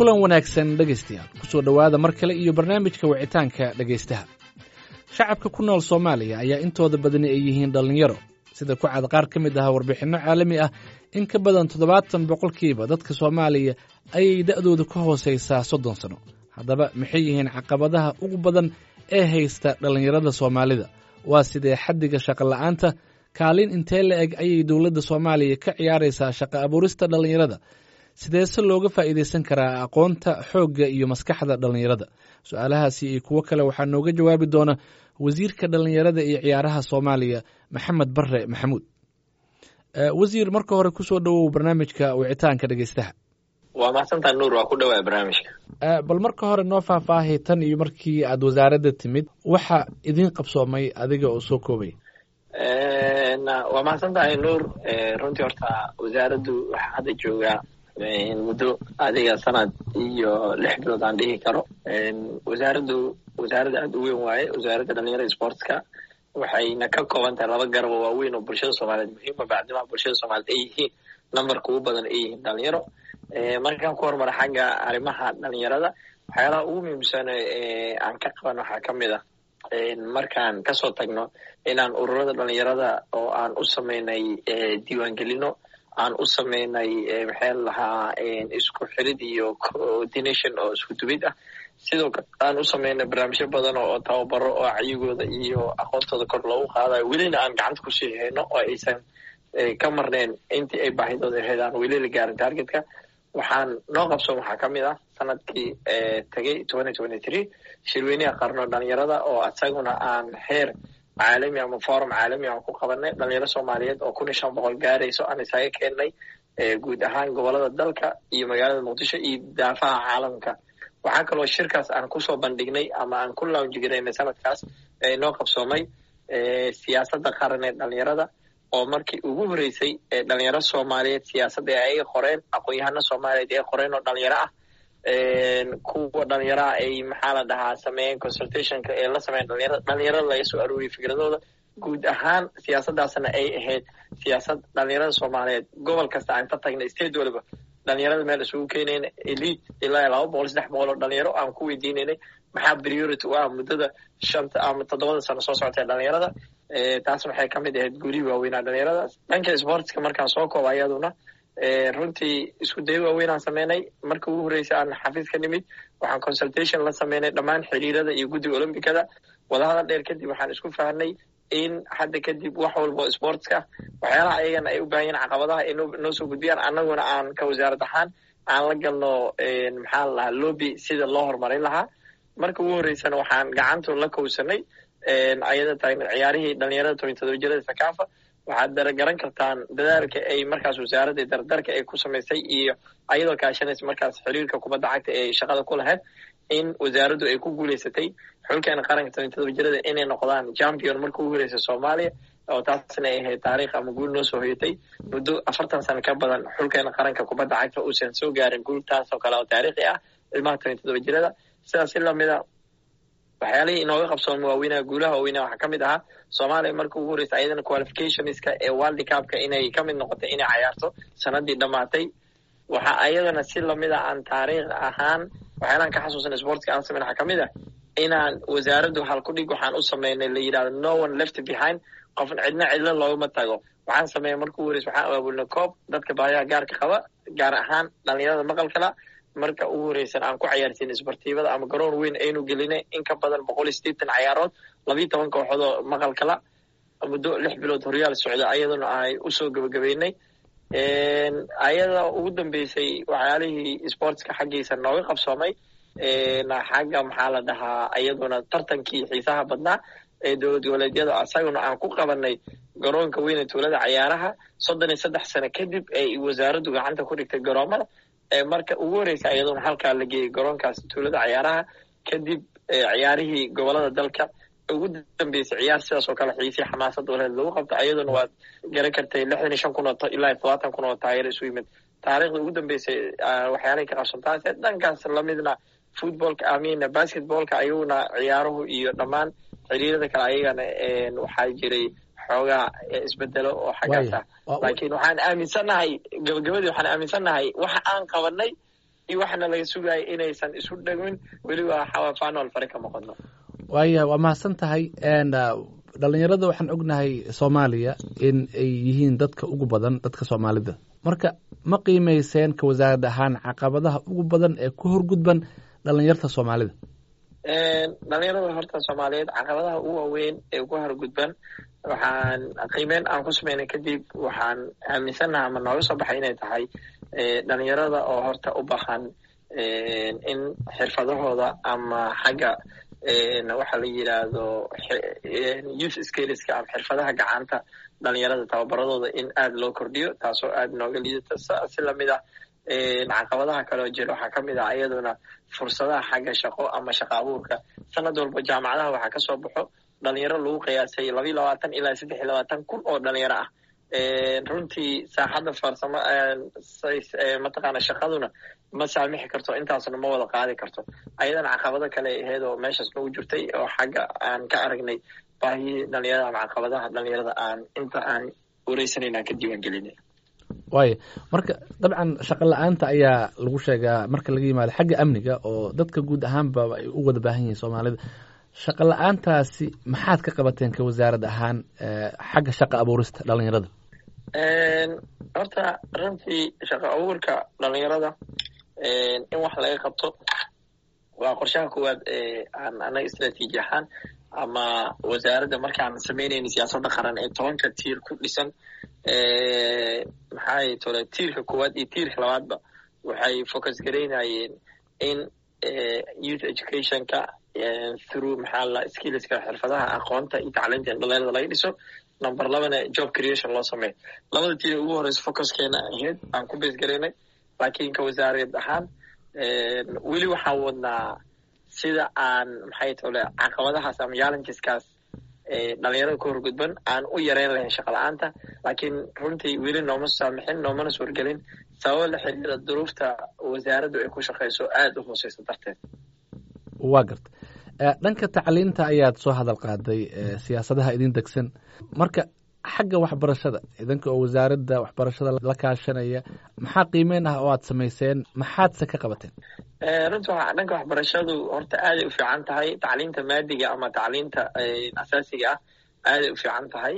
kulan wanaagsan dhegaystayaal. Kusoo dhowaada mar kale iyo barnaamijka wicitaanka dhegaystaha. Shacabka ku nool soomaaliya ayaa intooda badani ay yihiin dhallinyaro. Sida ku cad qaar ka mid ah warbixinno caalami ah in ka badan toddobaatan boqolkiiba dadka soomaaliya ayay da'dooda ka hoosaysaa soddon sano. Haddaba maxay yihiin caqabadaha ugu badan ee haysta dhallinyarada soomaalida? Waa sidee xaddiga shaqola'aanta kaalin intee la eg ayay dowladda soomaaliya ka ciyaaraysaa shaqo abuurista dhallinyarada sideese looga faa'iidaysan karaa aqoonta xoogga iyo maskaxda dhallinyarada? Su'aalahaasi iyo kuwo kale waxaa nooga jawaabi doona wasiirka dhallinyarada iyo ciyaaraha soomaaliya maxamed bare maxamuud. Wasiir marka hore ku soo dhowow barnaamijka wicitaanka dhegeystaha waa mahadsantaa nuur waa ku dhawaa barnaamijka. Bal marka hore noo faahfaahay tan iyo markii aad wasaaradda timid waxa idiin qabsoomay adiga oo soo koobay. Waa mahadsan tahay nuur runtii horta wasaaraddu waxaa hadda joogaa muddo adiga sanad iyo lix bilood aan dhihi karo. Wasaaraddu wasaaradda aada u weyn waaye. Wasaaradda dhalinyarada sportska waxayna ka kooban tahay laba garabo waaweyn oo bulshada soomaaliyeed muhiima bacdimaa bulshada soomaliyeed ay yihiin numberka ugu badan ay yihiin dhalinyaro markaan ku hormara xagga arrimaha dhalinyarada waxyaalaha ugu muhiimsan aan ka qaban waxaa ka mid ah markaan ka soo tagno inaan ururada dhalinyarada oo aan u samaynay diiwaangelino aan u samaynay maxaa lahaa isku xirid iyo coordination oo isku dubid ah. Sidoo kale aan u samaynay barnaamijyo badan oo tababaro oo caygooda iyo aqoontooda kor loogu qaadayo. Welina aan gacanta ku sii hayno oo aysan ka marneen intii ay baahidooda ahayd weli la gaarin targetka. Waxaan noo qabsoon waxaa ka mid ah sannadkii tegay shirweynaha qarno dhalinyarada oo isaguna aan heer caalami ama forum caalami aan ku qabanay dhalinyaro soomaaliyeed oo kun iyo shan boqol gaarayso aan isaga keennay guud ahaan gobollada dalka iyo magaalada muqdisho iyo daafaha caalamka waxaa kaloo shirkaas aan ku soo bandhignay ama aan ku launjigaraynay sanadkaas noo qabsoomay siyaasadda qaran ee dhalinyarada oo markii ugu horeysay dhalinyaro soomaaliyeed siyaasadda ay qoreen aqoon-yahano soomaaliyeed ay qoreen oo dhalinyaro ah kuwa dhalinyaraha ay maxaa la dhahaa sameeyeen consultationka ee la sameeyen dhalinyarada dhalinyarada laga soo arooriyay fikradooda guud ahaan siyaasaddaasna ay ahayd siyaasad dhalinyarada soomaaliyeed. Gobol kasta aan ka tagnay state waliba dhalinyarada meel isugu keenayna elite ilaa laba boqol saddex boqol oo dhalinyaro aan ku weydiinaynay maxaa priority u ah muddada shanta ama toddobada sano soo socotee dhalinyarada taas waxay ka mid ahayd guulihii waaweynaa dhalinyaradaas dhanka sportska markaan soo kooba iyaduna runtii isku dayo waaweyn aan sameynay. Marka ugu horreysay aan xafiis ka nimid waxaan consultation la sameynay dhammaan xiriirada iyo guddiga olombicada wadahadal dheer kadib waxaan isku fahnay in hadda kadib wax walba oo sportska waxyaalaha ayagana ay u baahan yihiin caqabadaha ay noo soo gudbiyaan. Annaguna aan ka wasaarad ahaan aan la galno maxaa la lahaa lobby sida loo horumarin lahaa. Marka ugu horreysana waxaan gacantu la kowsanay. Ayada tahay ciyaarihii dhalinyarada toban todoba jirada sakaafa waxaad daragaran kartaan dadaalka ay markaas wasaaradda dardarka ay ku samaysay iyo ayadoo kaashanaysa markaas xiriirka kubadda cagta ee shaqada ku lahayd in wasaaraddu ay ku guuleysatay xulkeena qaranka toban todoba jirada inay noqdaan champion marka ugu horeysa soomaaliya oo taasna ay ahayd taariikh ama guul noo soo hoyatay muddo afartan sano ka badan xulkeena qaranka kubadda cagta uusan soo gaarin guul taas oo kale oo taariikhi ah ilmaha toban todoba jirada sidaas si lamida waxyaalihii inooga qabsooma waaweynaha guulaha waaweynaha waxaa ka mid ahaa. Soomaaliya marka ugu horeysa ayadana qualificationska ee world cupka inay ka mid noqotay inay cayaarto sanadii dhammaatay. Waxa ayadana si la mid a aan taariikh ahaan waxyaalaan ka xasuusan sportska aan sameyn waxaa ka mid ah inaan wasaaraddu halkudhig waxaan u sameynay la yidhahdo no one left behind. Qofn cidna cidlo loogama tago. Waxaan sameeyay marka ugu horeysa waxaan abaabulnay koob dadka baayaha gaarka qaba gaar ahaan dhalinyarada maqalkala marka ugu horeysan aan ku cayaarsiin isbartiibada ama garoon weyn aynu gelinay in ka badan boqol iyo sideetan cayaarood labiiyo toban kooxood oo maqalkala muddo lix bilood horyaal socda ayaduna ay u soo gebagabeynay ayada ugu dambeysay waxyaalihii sportska xaggiisa nooga qabsoomay xagga maxaa la dhahaa iyaduna tartankii xiisaha badnaa ee dowlad goboleedyada isaguna aan ku qabanay garoonka weyne tuulada cayaaraha soddon iyo saddex sano kadib ay wasaaraddu gacanta ku dhigtay garoomada marka ugu horeysa iyaduna halkaa la geeyey garoonkaas tuulada cayaaraha kadib ciyaarihii gobollada dalka ugu dambeysay ciyaar sidaas oo kale xiisii xamaasad waleed lagu qabto ayaduna waad garan kartay lixdan iyo shan kun oo ilaa todobaatan kun oo taageero isu yimid. Taariikhda ugu dambeysay waxyaalahay ka qabsantaase dhankaas lamidna footballka amina basketballka ayaguna ciyaaruhu iyo dhammaan xiriirada kale ayagana waxaa jiray xoogaa isbedelo oo xaggaas ah laakiin waxaan aaminsannahay gabagabadii waxaan aaminsannahay waxa aan qabanay iyo waxaana laga sugaya inaysan isu dhegmin. Weli waa xawafaanol fare ka noqono waaya waa mahadsan tahay dhalinyarada waxaan ognahay soomaaliya in ay yihiin dadka ugu badan dadka soomaalida. Marka ma qiimayseen ka wasaarad ahaan caqabadaha ugu badan ee ku horgudban dhalinyarta soomaalida dhalinyarada horta soomaaliyeed caqabadaha ugu waaweyn ee ku horgudban waxaan qiimeyn aan ku sameynay kadib waxaan aaminsannaha ama nooga soo baxay inay tahay dhalinyarada oo horta u baahan in xirfadahooda ama xagga waxa la yidhaahdo youth skilleska ama xirfadaha gacanta dhalinyarada tababaradooda in aada loo kordhiyo taasoo aada nooga liidata. Si la mid ah caqabadaha kale oo jira waxaa ka mid ah iyaduna fursadaha xagga shaqo ama shaqa abuurka. Sanad walba jaamacadaha waxaa ka soo baxo dhalinyaro lagu qiyaasay labayo labaatan ilaa saddex iyo labaatan kun oo dhalinyaro ah. Runtii saaxadda farsamo mataqaana shaqaduna ma saamixi karto intaasna ma wada qaadi karto. Ayadana caqabado kale aheyd oo meeshaas nagu jirtay oo xagga aan ka aragnay baahiyii dhalinyarada ama caqabadaha dhalinyarada aan inta aan wareysanayna ka diiwaan gelinay waaya marka dabcan shaqo la'aanta ayaa lagu sheegaa marka laga yimaado xagga amniga oo dadka guud ahaanba ay u wada baahan yihiin soomaalida. Shaqo la'aantaasi maxaad ka qabateen ka wasaarad ahaan xagga shaqa abuurista dhalinyarada horta runtii shaqo abuurka dhalinyarada in wax laga qabto waa qorshaha koowaad ee aan anaga istraatiiji ahaan ama wasaaradda markaan samaynayna siyaasadda qaran ee tobanka tiir ku dhisan maxaa tole tiirka koowaad iyo tiirka labaadba waxay focus garaynayeen in youth educationka through maxaa la skillska xirfadaha aqoonta iyo tacliinta in dhalinyarada laga dhiso. Number labana job creation loo sameeyo. Labada tiir ugu horeysa focuskeena ahayd aan ku base garaynay laakiin ka wasaareed ahaan weli waxaan wadnaa sida aan maxay tole caqabadahaas ama challengeskaas dhalinyarada ku horgudban aan u yareyn lahayn shaqa la'aanta. Laakiin runtii weli nooma saamixin noomana suurgelin. Sababo la xiriira duruufta wasaaraddu ay ku shaqeyso aada u hooseysa darteed. Waa garta dhanka tacliinta ayaad soo hadal qaaday siyaasadaha idin degsan. Marka xagga waxbarashada idanka oo wasaaradda waxbarashada la kaashanaya maxaa qiimeyn ah oo aad samayseen? Maxaadse ka qabateen? Runtii waa dhanka waxbarashadu horta aaday u fiican tahay tacliinta maadiga ama tacliinta asaasiga ah aaday u fiican tahay.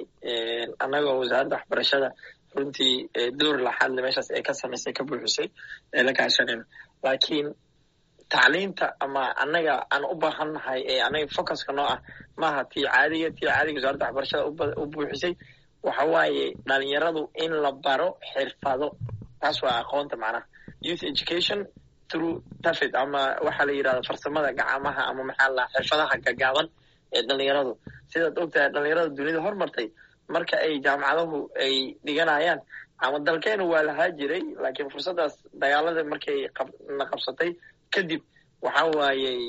Annagoo wasaaradda waxbarashada runtii door laxadle meeshaas ay ka samaysay ka buuxisay ee la kaashanayno laakiin tacliinta ama annaga aan u baahannahay ee anaga focuska noo ah maaha tii caadiga tii caadiga wasaaradda waxbarashada u buuxisay waxa waaye dhalinyaradu in la baro xirfado taas waa aqoonta macnaha. Youth education through tafid ama waxaa la yidhahda farsamada gacamaha ama maxaa la xirfadaha gagaaban ee dhalinyaradu. Sidaad ogtahay dhalinyarada dunida hormartay marka ay jaamacadahu ay dhiganayaan ama dalkeenu waa lahaa jiray laakiin fursaddaas dagaalada markay na qabsatay kadib waxa waayey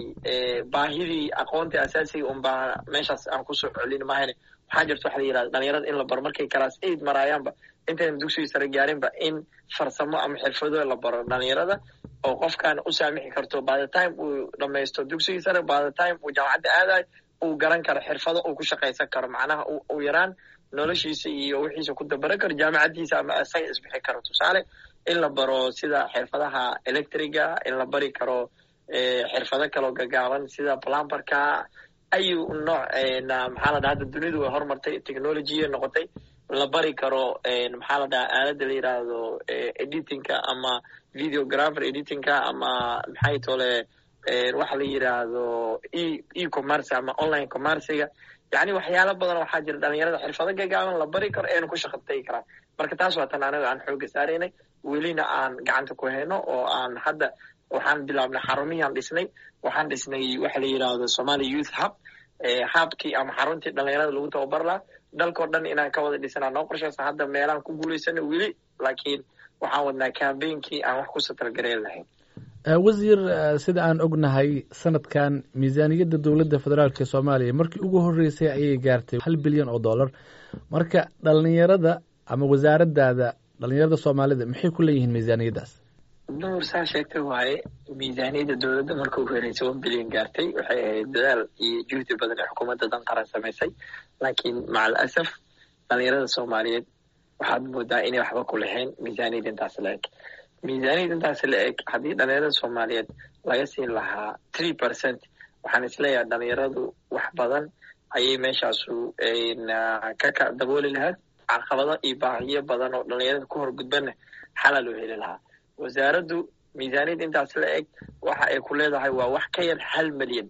baahidii aqoontii asaasiga unbaa meeshaas aan ku soo celin mahayne waxaa jirta waxa la yidhahda dhalinyarada in la baro markay class aid maraayaanba intayna dugsigii sare gaarinba in farsamo ama xirfado la baro. Dhalinyarada oo qofkan u saamixi karto by the time uu dhamaysto dugsigii sare by the time uu jaamacadda aadayo uu garan karo xirfado uu ku shaqaysan karo. Macnaha uu yaraan noloshiisa iyo wixiisa ku dabaran karo jaamacaddiisa ama isaga isbixi karo. Tusaale in la baro sida xirfadaha electriga in la bari karo xirfado kaloo gagaaban sida plumberka ayu nooc maxaa la dhaha hadda dunidu way horumartay technologya noqotay. La bari karo maxaa la dhaha aaladda la yidhaahdo editingka ama videographer editingka ama maxay tole waxa la yidhaahdo e e commerce ama online commerciga yacni waxyaalo badan waxaa jira dhalinyarada xirfado gagaaban la bari karo eena ku shaqa tagi karaan. Marka taas waa tan anaga aan xooga saaraynay welina aan gacanta ku hayno oo aan hadda waxaan bilaabnay xarumihii aan dhisnay. Waxaan dhisnay waxa la yidhaahdo somalia youth hub habkii ama xaruntii dhalinyarada lagu tababar laha dalkao dhan inaan ka wada dhisanaa noo qorshaysa hadda meelaan ku guulaysana weli laakiin waxaan wadnaa cambainkii aan wax ku satalgareyn lahayn. Wasiir sida aan ognahay sanadkan miisaaniyadda dowladda federaalk ee soomaaliya markii ugu horreysay ayay gaartay hal bilyan oo dollar. Marka dhalinyarada ama wasaaraddaada dhalinyarada soomaalida maxay ku leeyihiin miisaaniyaddaas nuur saa sheegtay waaye miisaaniyadda dowladda marka u horeysay one bilyan gaartay waxay ahayd dadaal iyo juhdi badan ee xukuumadda dan qaran samaysay laakiin macal asaf dhalinyarada soomaaliyeed waxaad moodaa inay waxba ku lahayn miisaaniyadda intaas la-eg miisaaniyad intaas la eg haddii dhalinyarada soomaaliyeed laga siin lahaa three percent waxaan is leeyahay dhalinyaradu wax badan ayay meeshaasu ka dabooli lahayd. Caqabado iyo baahiyo badan oo dhalinyarada ku horgudbana xala loo heli lahaa wasaaraddu miisaaniyad intaas la eg waxa ay ku leedahay waa wax ka yar hal milyan.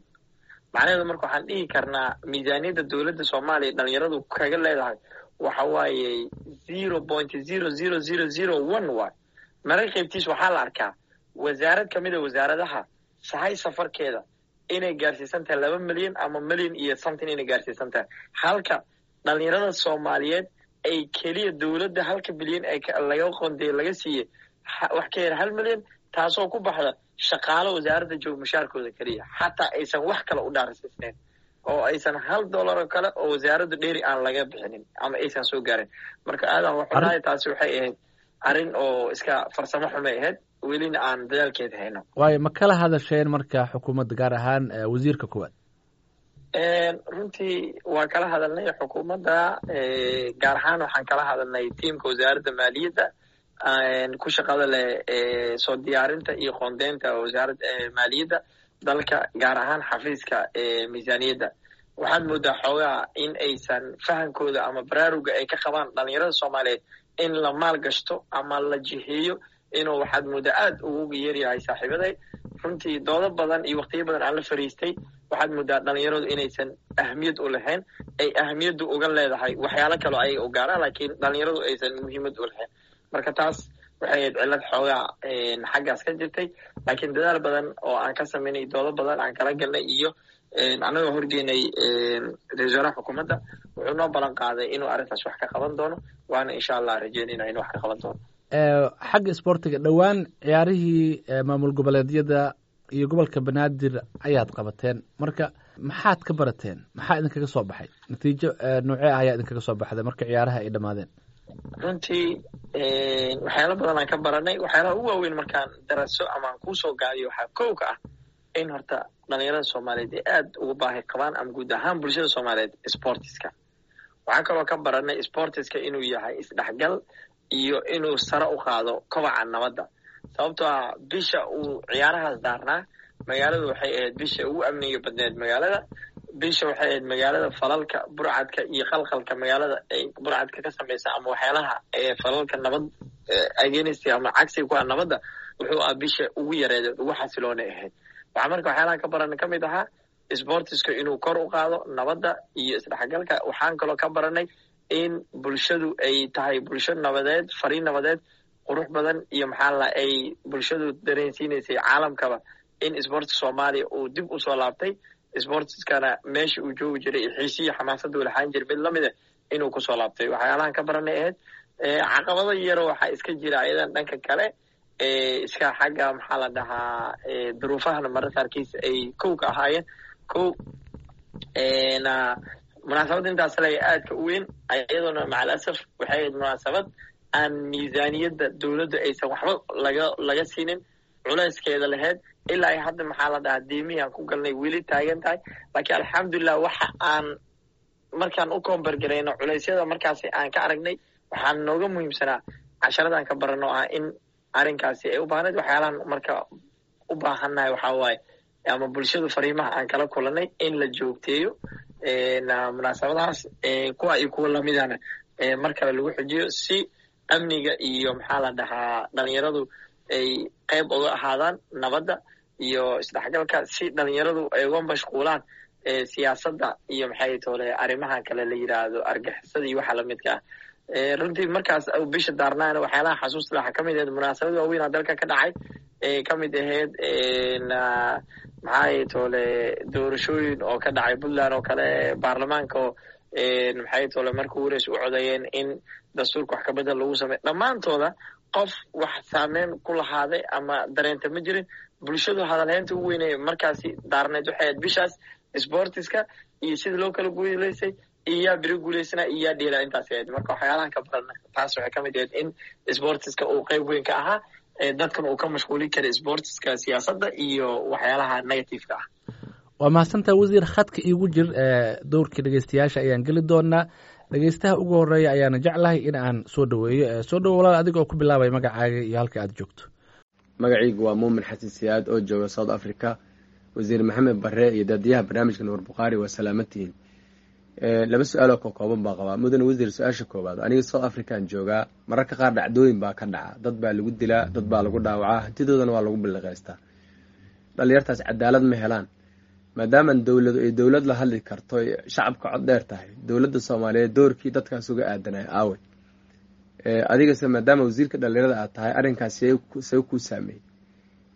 Macnaheedu marka waxaan dhihi karnaa miisaaniyadda dowladda soomaaliya dhalinyaradu kaga leedahay waxa waaye zero point zero zero zero zero one waay mararka qaybtiis waxaa la arkaa wasaarad ka mid a wasaaradaha sahay safarkeeda inay gaarsiisan tahay laba milyan ama milyan iyo something inay gaarsiisan tahay halka dhalinyarada soomaaliyeed ay keliya dowladda halka bilyan ee laga qondeey laga siiyey wax ka yar hal milyan taasoo ku baxda shaqaalo wasaaradda joog mushaarkooda keliya. Xataa aysan wax kale u dhaarsiisnayn oo aysan hal dollar oo kale oo wasaaraddu dheeri aan laga bixinin ama aysan soo gaarin. Marka aadan waxunahay taasi waxay ahayd arrin oo iska farsamo xumay ahayd. Welina aan dadaalkeeda hayno. Waayo ma kala hadasheen marka xukuumadda gaar ahaan wasiirka koowaad? Runtii waa kala hadalnay xukuumadda gaar ahaan waxaan kala hadalnay tiamka wasaaradda maaliyadda ku shaqada leh soo diyaarinta iyo qoondeynta wasaaradda maaliyadda dalka gaar ahaan xafiiska miisaaniyadda waxaad moodaa xoogaa in aysan fahankooda ama baraaruga ay ka qabaan dhalinyarada soomaaliyeed in la maal gashto ama la jiheeyo inuu waxaad moodaa aad ugu yeeryahay saaxiibaday runtii doodo badan iyo waqtiyo badan aan la fariistay waxaad moodaa dhalinyaradu inaysan ahmiyad u lahayn ay ahmiyaddu uga leedahay waxyaalo kaloo ayaga u gaaraan laakiin dhalinyaradu aysan muhiimad u lahayn marka taas waxay ahayd cillad xoogaa xaggaas ka jirtay. Laakiin dadaal badan oo aan ka samaynay doodo badan aan kala galnay iyo annagoo horgeynay ra'isul wasaaraha xukuumadda wuxuu noo ballan qaaday inuu arrintaas wax ka qaban doono waana insha allah rajeynayna inuu wax ka qaban doono. Xagga isboortiga dhowaan ciyaarihii maamul goboleedyada iyo gobolka banaadir ayaad qabateen. Marka maxaad ka barateen? Maxaa idinkaga soo baxay? Natiijo noocee ah ayaa idinkaga soo baxday marka ciyaaraha ay dhammaadeen. Runtii waxyaalo badan aan ka baranay. Waxyaalaha ugu waaweyn markaan daraso ama aan ku soo gaadiyo waxaa kow ka ah in horta dhalinyarada soomaaliyeed ay aad ugu baahi qabaan ama guud ahaan bulshada soomaaliyeed sportiska. Waxaa kaloo ka baranay sportiska inuu yahay isdhexgal iyo inuu sare u qaado kobaca nabadda. Sababtoo ah bisha uu ciyaarahaas daarnaa magaaladu waxay ahayd bisha ugu amniga badneed magaalada bisha waxay ahayd magaalada falalka burcadka iyo qalqalka magaalada ay burcadka ka samaysa ama waxyaalaha falalka nabad agenist ama cagsiga ku ah nabadda wuxuu ah bisha ugu yareedeed ugu xasiloonay ahayd. Waxaa marka waxyaalaha ka baranay ka mid ahaa sportiska inuu kor u qaado nabadda iyo isdhexgalka. Waxaan kaloo ka baranay in bulshadu ay tahay bulsho nabadeed fariin nabadeed qurux badan iyo maxaa ay bulshadu dareensiinaysay caalamkaba in sportska soomaaliya uu dib u soo laabtay sportiskana meesha uu joogi jiray xiisiyi xamaasada u laxaan jira mid lamida inuu ku soo laabtay. Waxyaalahan ka baranay ahayd caqabado yaro waxaa iska jira ayadan dhanka kale iska xagga maxaa la dhahaa duruufahana mararka qaarkiis ay kow ka ahaayeen. Kow munaasabadda intaas le aadka u weyn iyadoona macalasaf waxay ahayd munaasabad aan miisaaniyadda dowladda aysan waxba laga laga siinin culayskeeda lahayd ilaa hadda maxaa la dhahaa diimihii aan ku galnay weli taagan tahay. Laakiin alxamdulilah waxa aan markaan u koombargarayno culaysyada markaasi aan ka aragnay waxaan nooga muhiimsanaa casharadaan ka barano ah in arrinkaasi ay u baahnayd. Waxyaalahan marka u baahannahay waxaa waaye ama bulshadu fariimaha aan kala kulanay in la joogteeyo munaasabadahaas kuwa iyo kuwa lamidana mar kale lagu xujiyo si amniga iyo maxaa la dhahaa dhalinyaradu ay qayb uga ahaadaan nabadda iyo isdhexgalka si dhalinyaradu ay uga mashquulaan siyaasadda iyo maxay tole arrimaha kale la yidhaahdo argixisada iyo waxa lamidka ah. Runtii markaas bisha daarnaana waxyaalaha xasuusta waxaa ka mid ahayd munaasabad waaweynaa dalka ka dhacay ka mid ahayd maxay tole doorashooyin oo ka dhacay puntland oo kale baarlamaanka maxay tole marka warays u codeeyeen in dastuurka wax kabedel lagu sameyo dhammaantooda qof wax saameyn ku lahaaday ama dareenta ma jirin bulshadu hadalheynta ugu weynay markaasi daarneed waxay ahayd bishaas sportiska iyo sida loo kala guuleysay iyo yaa beri guuleysana iyo yaa dheela intaas ahayd. Marka waxyaalahan ka barana taas waxay ka mid ahayd in sportiska uu qayb weyn ka ahaa dadkan uu ka mashquulin kara sportiska siyaasadda iyo waxyaalaha negativeka ah. Waa mahadsantaa wasiir khadka iigu jir dowrkii dhegeystayaasha ayaan geli doonaa. Dhegeystaha ugu horreeya ayaana jeclahay in aan soo dhaweeyo soo dhawo walaal adiga oo ku bilaabay magacaaga iyo halka aad joogto magacaygu waa muumin xasan siyaad oo jooga south africa. Wasiir maxamed bare iyo daadiyaha barnaamijka nuur bukhaari waa salaamatihiin laba su'aaloo ka kooban baa qabaa mudane wasiir su'aasha koowaad aniga south african joogaa mararka qaar dhacdooyin baa ka dhaca. Dad baa lagu dilaa dad baa lagu dhaawacaa. Hantidoodana waa lagu billiqaystaa dhalinyartaas cadaalad ma helaan. Maadaama dowladu ay dowlad la hadli karto shacabka cod dheer tahay. Dowladda soomaaliyeed doorkii dadkaas uga aadanay aawe adigase maadaama wasiirka dhalinyarada aad tahay arrinkaas see kuu saameeyey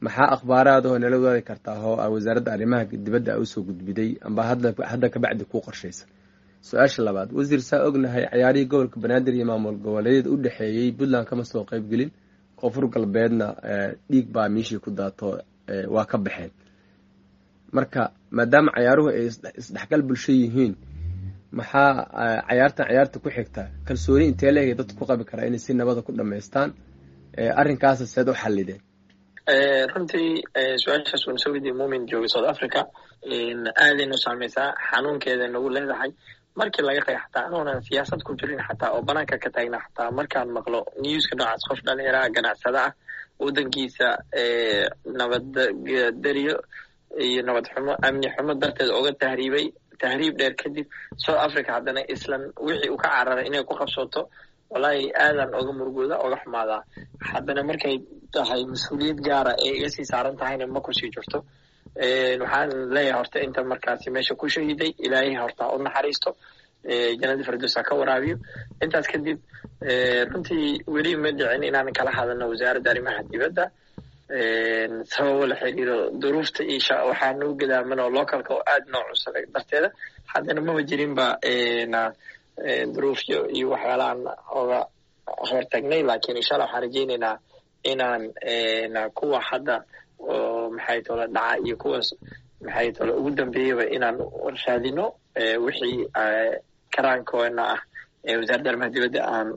maxaa akhbaaraadahoo nala wadaadi kartaa oo a wasaaradda arrimaha dibadda a u soo gudbiday amba hadda kabacdi kuu qorshaysa su'aasha labaad wasiir saa ognahay cayaarihii gobolka banaadir iyo maamul goboleedyada u dhexeeyey puntland kama soo qeybgelin koonfur galbeedna dhiig baa miishii ku daato waa ka baxeen marka maadaama cayaaruhu ay isdhexgal bulsho yihiin maxaa cayaartan cayaarta ku xigta. Kalsooni intee leegay dadku ku qabi karaa inay si nabada ku dhamaystaan? Arrinkaasa seed u xallideen runtii su'aashaas waan soo weydiye muumin jooga south africa aadaynu saameysaa xanuunkeeda nagu leedahay. Markii laga qeex xataa anoonan siyaasad ku jirin xataa oo banaanka ka taagna xataa markaan maqlo newska noocaas qof dhalinyaraha ganacsada ah waddankiisa nabaddaryo iyo nabad xumo amni xumo darteed oga tahriibay tahriib dheer kadib south africa haddana islan wixii uu ka cararay inay ku qabsooto wallaahi aadan oga murugooda oga xumaadaa haddana markay tahay mas'uuliyad gaara ee iga sii saaran tahayna ma ku sii jirto. Waxaan leeyahay horta inta markaasi meesha ku shahiday ilaahay horta u naxariisto janadi fardosa ka waraabiyo. Intaas kadib runtii weli ma dhicin inaan kala hadalno wasaaradda arrimaha dibadda sababo la xiriiro duruufta iyo waxaa nagu gadaaman oo localka oo aad noo cusubay darteeda haddana maba jirinba duruufyo iyo waxyaalahan oga hortagnay laakiin insha allah waxaan rajeyneynaa inaan kuwa hadda oo maxay tole dhaca iyo kuwaas maxay tole ugu dambeeyaba inaan raadino wixii karaankoona ah ee wasaaradda arrimaha dibadda aan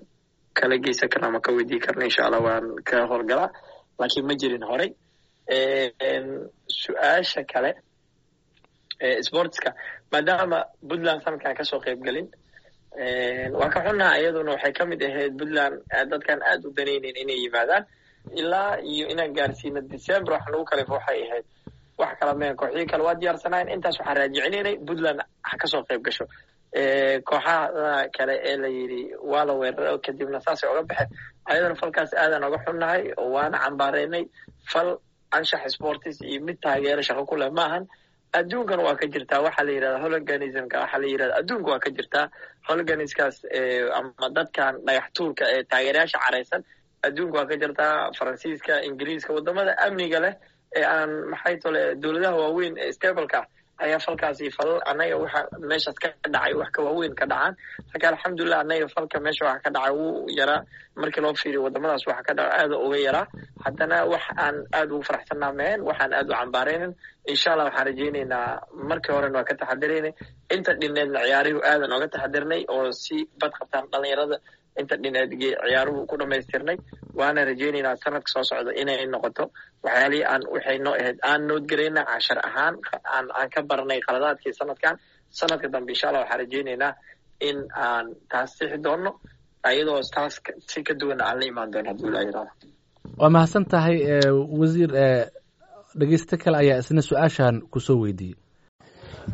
kala geysan karno ama ka weydii karno insha allah waan ka howlgalaa lakiin ma jirin horay su'aasha kale sportska maadaama puntland sanadkan ka soo qeyb gelin waa ka xunnaha iyaduna waxay ka mid ahayd puntland dadkan aad u danayneyn inay yimaadaan. Ilaa iyo inaan gaarsiino december waxa nagu kalef waxay ahayd wax kala meen kooxyii kale waa diyaarsanayn intaas waxaan raajicinaynay puntland ha ka soo qeyb gasho kooxaha kale ee la yidhi waa la weerara kadibna saasay oga baxeen. Ayadana falkaas aadan oga xunnahay oo waana cambaareynay fal anshax sportis iyo mid taageero shaqo ku leh. Maahan adduunkana waa ka jirtaa. Waxaa la yidhahda hologanismka waxaa la yidhahda adduunka waa ka jirtaa. Hologaniskaas ama dadkan dhagax tuurka ee taageerayaasha caraysan adduunka waa ka jirtaa. Faransiiska ingiriiska waddamada amniga leh ee aan maxay tole dowladaha waaweyn ee stableka ayaa falkaasi fal annaga waxa meeshaas ka dhacay wax ka waaweyn ka dhacaan. Laakiin alxamdulilah annaga falka meesha waxa ka dhacay wuu yaraa. Markii loo fiiriyo wadamadaas waxa ka dhaca aada uga yaraa. Haddana wax aan aada ugu faraxsanaa mehen waxaan aada u cambaareynin insha allah waxaan rajeyneynaa markii horena waa ka taxadiraynay inta dhineedna ciyaarihu aadan oga taxadirnay oo si bad qabtaan dhalinyarada inta dhineed ciyaaruhu ku dhamaystirnay waana rajeyneynaa sanadka soo socda inay noqoto. Waxyaalihii aan waxay noo ahayd aan noodgarayna cashar ahaan aan ka baranay qaladaadkii sanadkan. Sanadka dambe insha allah waxaan rajeyneynaa in aan taas sixi doono iyadoo taas si ka duwan aan la imaan doono hadduu ilaa yiraahdo waa mahadsan tahay wasiir dhegeysto kale ayaa isna su'aashan ku soo weydiiyey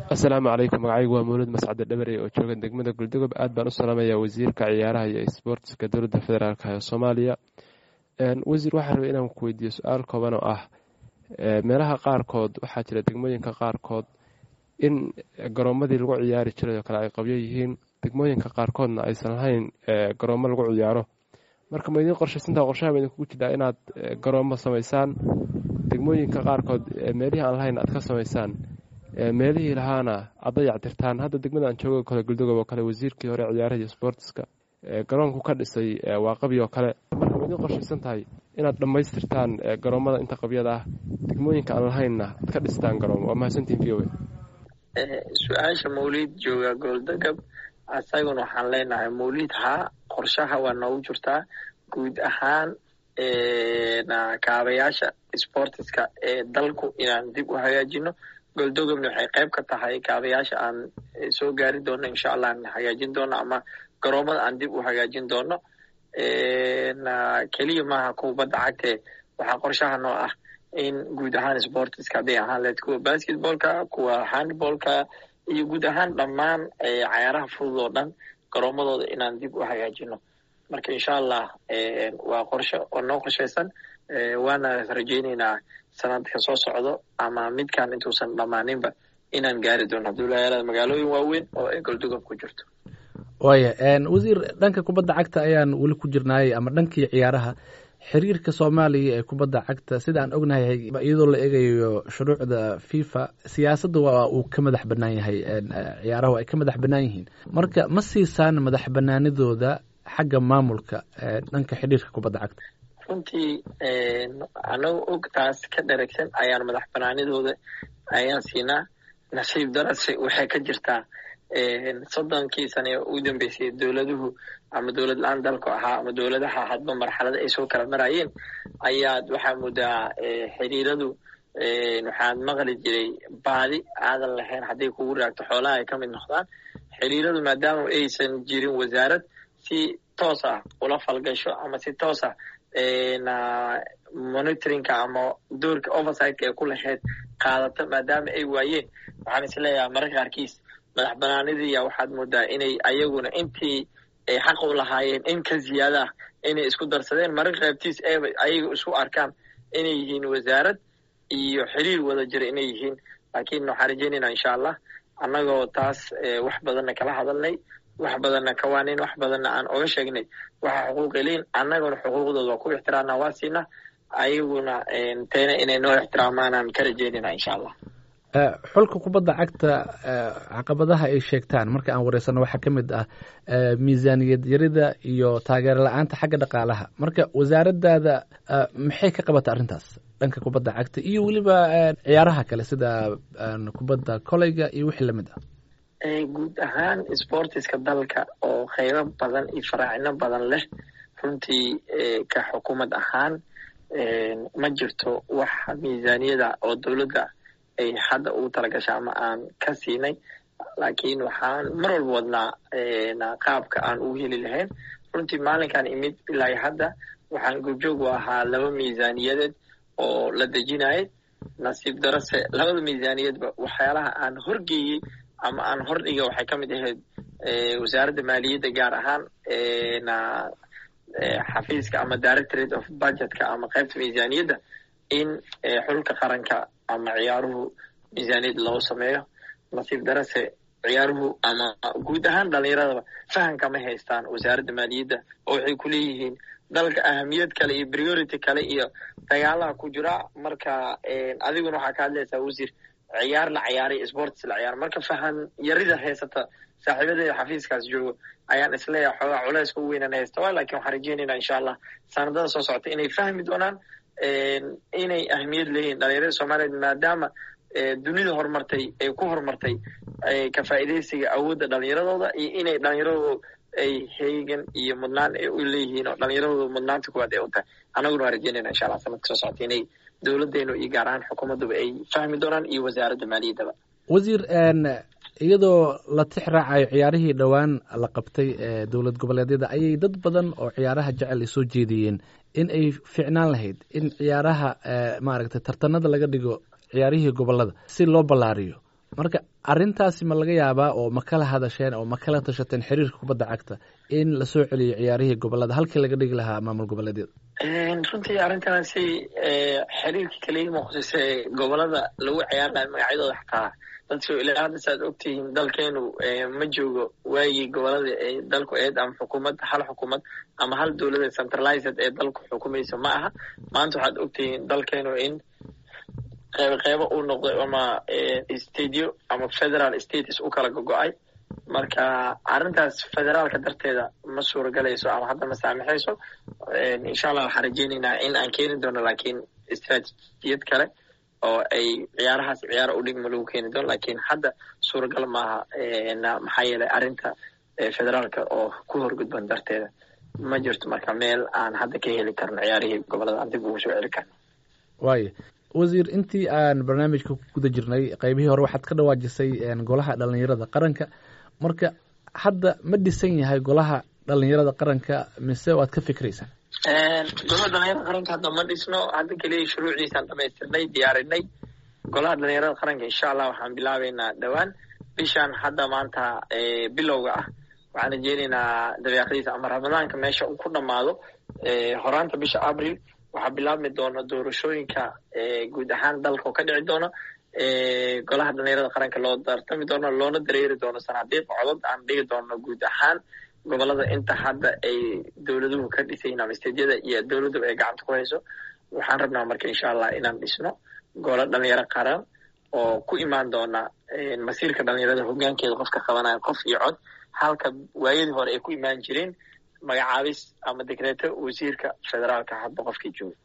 asalaamu calaykum magacaygu waa mawlid mascade dhabarey oo jooga degmada guldogob aad baan u salaamayaa wasiirka ciyaaraha iyo sboortiska dowladda federaalk ee soomaaliya. Wasiir waxaa rabay inaan ku weydiiyo su'aal kooban oo ah meelaha qaarkood waxaa jira degmooyinka qaarkood in garoomadii lagu ciyaari jiray oo kale ay qabyo yihiin. Degmooyinka qaarkoodna aysan lahayn garoomo lagu ciyaaro. Marka ma idiin qorshaysantaa qorshaha ma idinkugu jirtaa inaad garoomo samaysaan. Degmooyinka qaarkood meelihii aan lahayn aad ka samaysaan meelihii lahaana aad dayactirtaan hadda degmada aan joogo kale guldogob oo kale wasiirkii hore ciyaaraha sportiska garoonku ka dhisay waa qabyo oo kale. Marka ma idiin qorshaysan tahay inaad dhammaystirtaan garoomada inta qabyada ah. Degmooyinka aan lahaynna aad ka dhistaan garoomo waa mahadsantiin v o a. Su'aasha mawlid jooga gooldagab isaguna waxaan leenahay mawlid haa qorshaha waa noogu jirtaa guud ahaan kaabayaasha sportiska ee dalku inaan dib u hagaajino goldogobna waxay qayb ka tahay kaabayaasha aan soo gaari doono insha allah aan hagaajin doono ama garoomada aan dib u hagaajin doono keliya maaha kuwa badda cagtee waxaa qorshaha noo ah in guud ahaan sportiska hadday ahaan leed kuwa basketballka kuwa handballka iyo guud ahaan dhammaan cayaaraha fudud oo dhan garoomadooda inaan dib u hagaajino. Marka insha allah waa qorshe oo noo qorshaysan waana rajayneynaa sanadka soo socdo ama midkan intuusan dhammaaninba inaan gaari doono. Hadduu magaalooyin waaweyn oo ay goldogob ku jirto. Waaya wasiir dhanka kubadda cagta ayaan weli ku jirnaayey ama dhankii ciyaaraha xiriirka soomaaliya ee kubadda cagta sida aan ognahay iyadoo la eegayo shuruucda fifa siyaasadda waa uu ka madax bannaan yahay ciyaarahu ay ka madax bannaan yihiin. Marka ma siisaan madax bannaanidooda xagga maamulka dhanka xidhiirka kubadda cagta runtii anagu og taas ka dharagsan ayaan madax banaanidooda ayaan siinaa nasiib darase waxay ka jirtaa. Soddonkii sane ee ugu dambeysay dowladuhu ama dowlad la'aan dalku ahaa ama dowladaha hadba marxalada ay soo kala marayeen ayaad waxaa moodaa xiriiradu waxaad maqli jiray baadi aadan lahayn hadday kugu raagto xoolaha ay ka mid noqdaan. Xiriiradu maadaama aysan jirin wasaarad si toos ah ula falgasho ama si toos ah monitoringka ama doorka oversightka ee ku lahayd qaadata maadaama ay waayeen waxaan is leeyahay mararka qaarkiis madax banaanidiya waxaad moodaa inay ayaguna intii ay xaq u lahaayeen in ka ziyaada ah inay isku darsadeen. Mararka qaybtiis eeba ayaga isku arkaan inay yihiin wasaarad iyo xiriir wada jira inay yihiin laakiin waxaan rajeynayna insha allah annagoo taas wax badanna kala hadalnay wax badanna kawaanin wax badanna aan oga sheegnay. Waxa xuquuqi lein annaguna xuquuqdooda waa ku ixtiraamna waa siina ayaguna tayna inay noo ixtiraamaanaan ka rajeynayna insha allah. Xulka kubadda cagta caqabadaha ay sheegtaan marka aan wareysano waxaa ka mid ah miisaaniyad yarida iyo taageero la'aanta xagga dhaqaalaha. Marka wasaaraddaada maxay ka qabata arrintaas dhanka kubadda cagta? Iyo weliba ciyaaraha kale sida kubadda koleyga iyo wixii la mid ah guud ahaan sportiska dalka oo qeybo badan iyo faraacino badan leh runtii ka xukuumad ahaan ma jirto wax miisaaniyada oo dowladda ay hadda ugu talagasha ama aan ka siinay. Laakiin waxaan mar walba wadnaa qaabka aan ugu heli lahayn. Runtii maalinkan imid ilaa hadda waxaan goobjoog u ahaa laba miisaaniyadeed oo la dejinayay. Nasiib darase labada miisaaniyadba waxyaalaha aan horgeeyey ama aan hordhiga waxay ka mid ahayd wasaaradda maaliyadda gaar ahaan xafiiska ama directorate of budgetka ama qaybta miisaaniyadda in xulka qaranka ama ciyaaruhu miisaaniyad loo sameeyo. Nasiib darase ciyaaruhu ama guud ahaan dhalinyaradaba fahamka ma haystaan wasaaradda maaliyadda oo waxay ku leeyihiin dalka ahamiyad kale iyo priority kale iyo dagaalaha ku jira. Marka adiguna waxaa ka hadlaysaa wasiir ciyaar la ciyaaray sports la ciyaar. Marka fahan yarida haysata saaxiibadeeda xafiiskaas joogo ayaan is leeyahay xoogaa culayska u weynan haysta. Waa laakiin waxaan rajeynayna insha allah sanadada soo socota inay fahmi doonaan inay ahmiyad leeyihiin. Dhalinyarada soomaaliyeed maadaama dunida horumartay ay ku horumartay ka faa'iidaysiga awoodda dhalinyaradooda iyo inay dhalinyaradoodu ay heegan iyo mudnaan u leeyihiin oo dhalinyaradooda mudnaanta kuwaad ay u tahay. Annaguna waa rajeynayna insha allah sanadka soo socota inay dowladdeenu iyo gaar ahaan xukuumadduba ay fahmi doonaan iyo wasaaradda maaliyaddaba wasiir iyadoo la tix raacayo ciyaarihii dhowaan la qabtay ee dowlad goboleedyada ayay dad badan oo ciyaaraha jecel ay soo jeediyeen in ay ficnaan lahayd in ciyaaraha maaragtay tartanada laga dhigo ciyaarihii gobollada si loo ballaariyo. Marka arrintaasi ma laga yaabaa oo ma kala hadasheen oo ma kala tashateen xiriirka kubadda cagta in la soo celiyo ciyaarihii gobollada halkii laga dhigi lahaa maamul goboleedyada runtii arrintaasi xiriirka kaliya muqdise gobollada lagu ciyaarlayo magacyadooda xataa dadka ilaa hadda saaad ogtihiin dalkeenu ma joogo waagii gobollada ee dalku eed ama xukuumad hal xukuumad ama hal dowladda centralized ee dalku xukumaysa ma aha. Maanta waxaad ogtihiin dalkeenu in qeybo qeybo uu noqday ama stadio ama federal status u kala gogo-ay marka arrintaas federaalka darteeda ma suuragalayso ama hadda ma saamixayso insha allah waxaan rajeynaynaa in aan keeni doono laakiin istraatijiyad kale oo ay ciyaarahaas ciyaara u dhigma lagu keeni doono laakiin hadda suuragal maaha maxaa yeelay arrinta federaalka oo ku horgudban darteeda. Ma jirto marka meel aan hadda ka heli karno ciyaarihii gobollada aan dib ugu soo celi karno. Waaya wasiir intii aan barnaamijka ku guda jirnay qeybihii hore waxaad ka dhawaajisay golaha dhalinyarada qaranka marka hadda ma dhisan yahay golaha dhalinyarada qaranka mise waad ka fikraysaa golaha dhalinyarada qaranka hadda ma dhisno hadda keliya shuruucdiisaan dhamaystirnay diyaarinay. Golaha dhalinyarada qaranka insha allah waxaan bilaabeynaa dhowaan bishaan hadda maanta bilowga ah waxaan rajeyneynaa dabeeqadiisa ama ramadaanka meesha uu ku dhammaado. Horaanta bisha abril waxaa bilaabmi doona doorashooyinka guud ahaan dalka oo ka dhici doona golaha dhalinyarada qaranka loo tartami doono loona dareeri doono sanaadiiq codod aan dhigi doono guud ahaan gobollada inta hadda ay dowladuhu ka dhisayin ama steedyada iyo dowladduba ay gacanta ku hayso waxaan rabnaa marka insha allah inaan dhisno golo dhalinyaro qaran oo ku imaan doona masiirka dhalinyarada hogaankeeda qofka qabanaya qof iyo cod. Halka waayadii hore ay ku imaan jireen magacaabis ama dekreeto wasiirka federaalka hadba qofkii jooga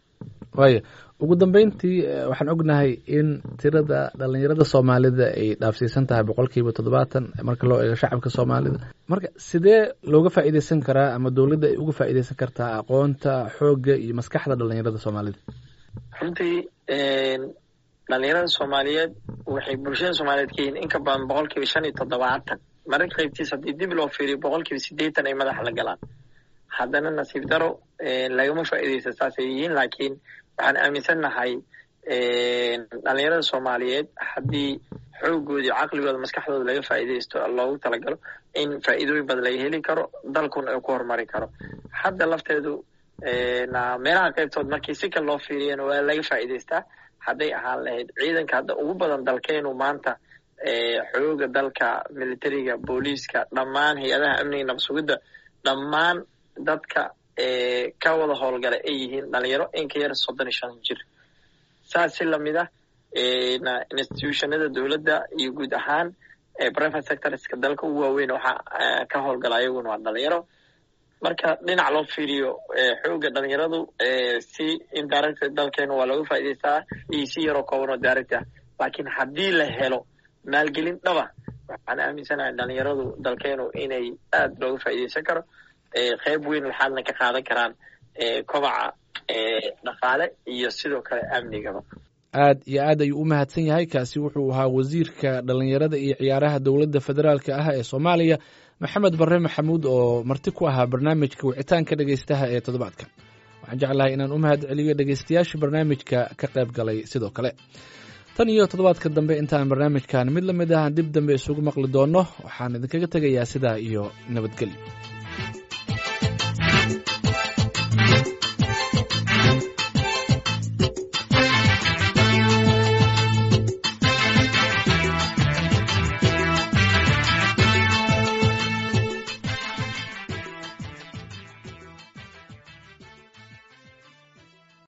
waaya ugu dambeyntii waxaan ognahay in tirada dhalinyarada soomaalida ay dhaafsiisan tahay boqol kiiba toddobaatan marka loo eego shacabka soomaalida. Marka sidee looga faa'iideysan karaa ama dowladda ay uga faa'iideysan kartaa aqoonta xoogga iyo maskaxda dhalinyarada soomaalida? Runtii dhalinyarada soomaaliyeed waxay bulshada soomaaliyeed ka yihiin in ka badan boqol kiiba shan iyo toddobaatan. Mararka qaybtiis haddii dib loo fiiriyo boqol kiiba siddeetan ay madaxa la galaan. Haddana nasiib daro lagama faa'iideysa saasay yihiin laakiin waxaan aaminsannahay dhalinyarada soomaaliyeed haddii xoogoodii caqligooda maskaxdooda laga faa'iideysto loogu talagalo in faa'iidooyin badan laga heli karo dalkuna uu ku horumari karo. Hadda lafteedu meelaha qaybtood markii si kale loo fiiriyana waa laga faa'iideystaa hadday ahaan lahayd ciidanka hadda ugu badan dalkeenu maanta xooga dalka militariga booliiska dhammaan hay'adaha amniga nabsugidda dhammaan dadka ka wada howlgala ay yihiin dhalinyaro in ka yar soddon iyo shan jir. Saas si la mid ah institutionada dowladda iyo guud ahaan private sectorska dalka ugu waaweyn waxaa ka howlgala ayaguna waa dhalinyaro. Marka dhinac loo fiiriyo xooga dhalinyaradu si indirect dalkeenu waa looga faa'iideystaa iyo si yaroo kooban oo direct ah. Laakiin haddii la helo maalgelin dhaba waxaan aaminsanahay dhalinyaradu dalkeenu inay aad looga faa'iideysan karo qeyb weyn waxaadna ka qaadan karaan kobaca dhaqaale iyo sidoo kale amnigaba. Aad iyo aad ayuu u mahadsan yahay kaasi wuxuu ahaa wasiirka dhalinyarada iyo ciyaaraha dowladda federaalka ah ee soomaaliya maxamed barre maxamuud oo marti ku ahaa barnaamijka wicitaanka dhegeystaha ee toddobaadka waxaan jeclahay inaan u mahad celiyo dhegeystayaasha barnaamijka ka qayb galay sidoo kale. Tan iyo toddobaadka dambe intaan barnaamijkan mid la mid ah dib dambe isugu maqli doonno waxaan idinkaga tegayaa sidaa iyo nabadgelyo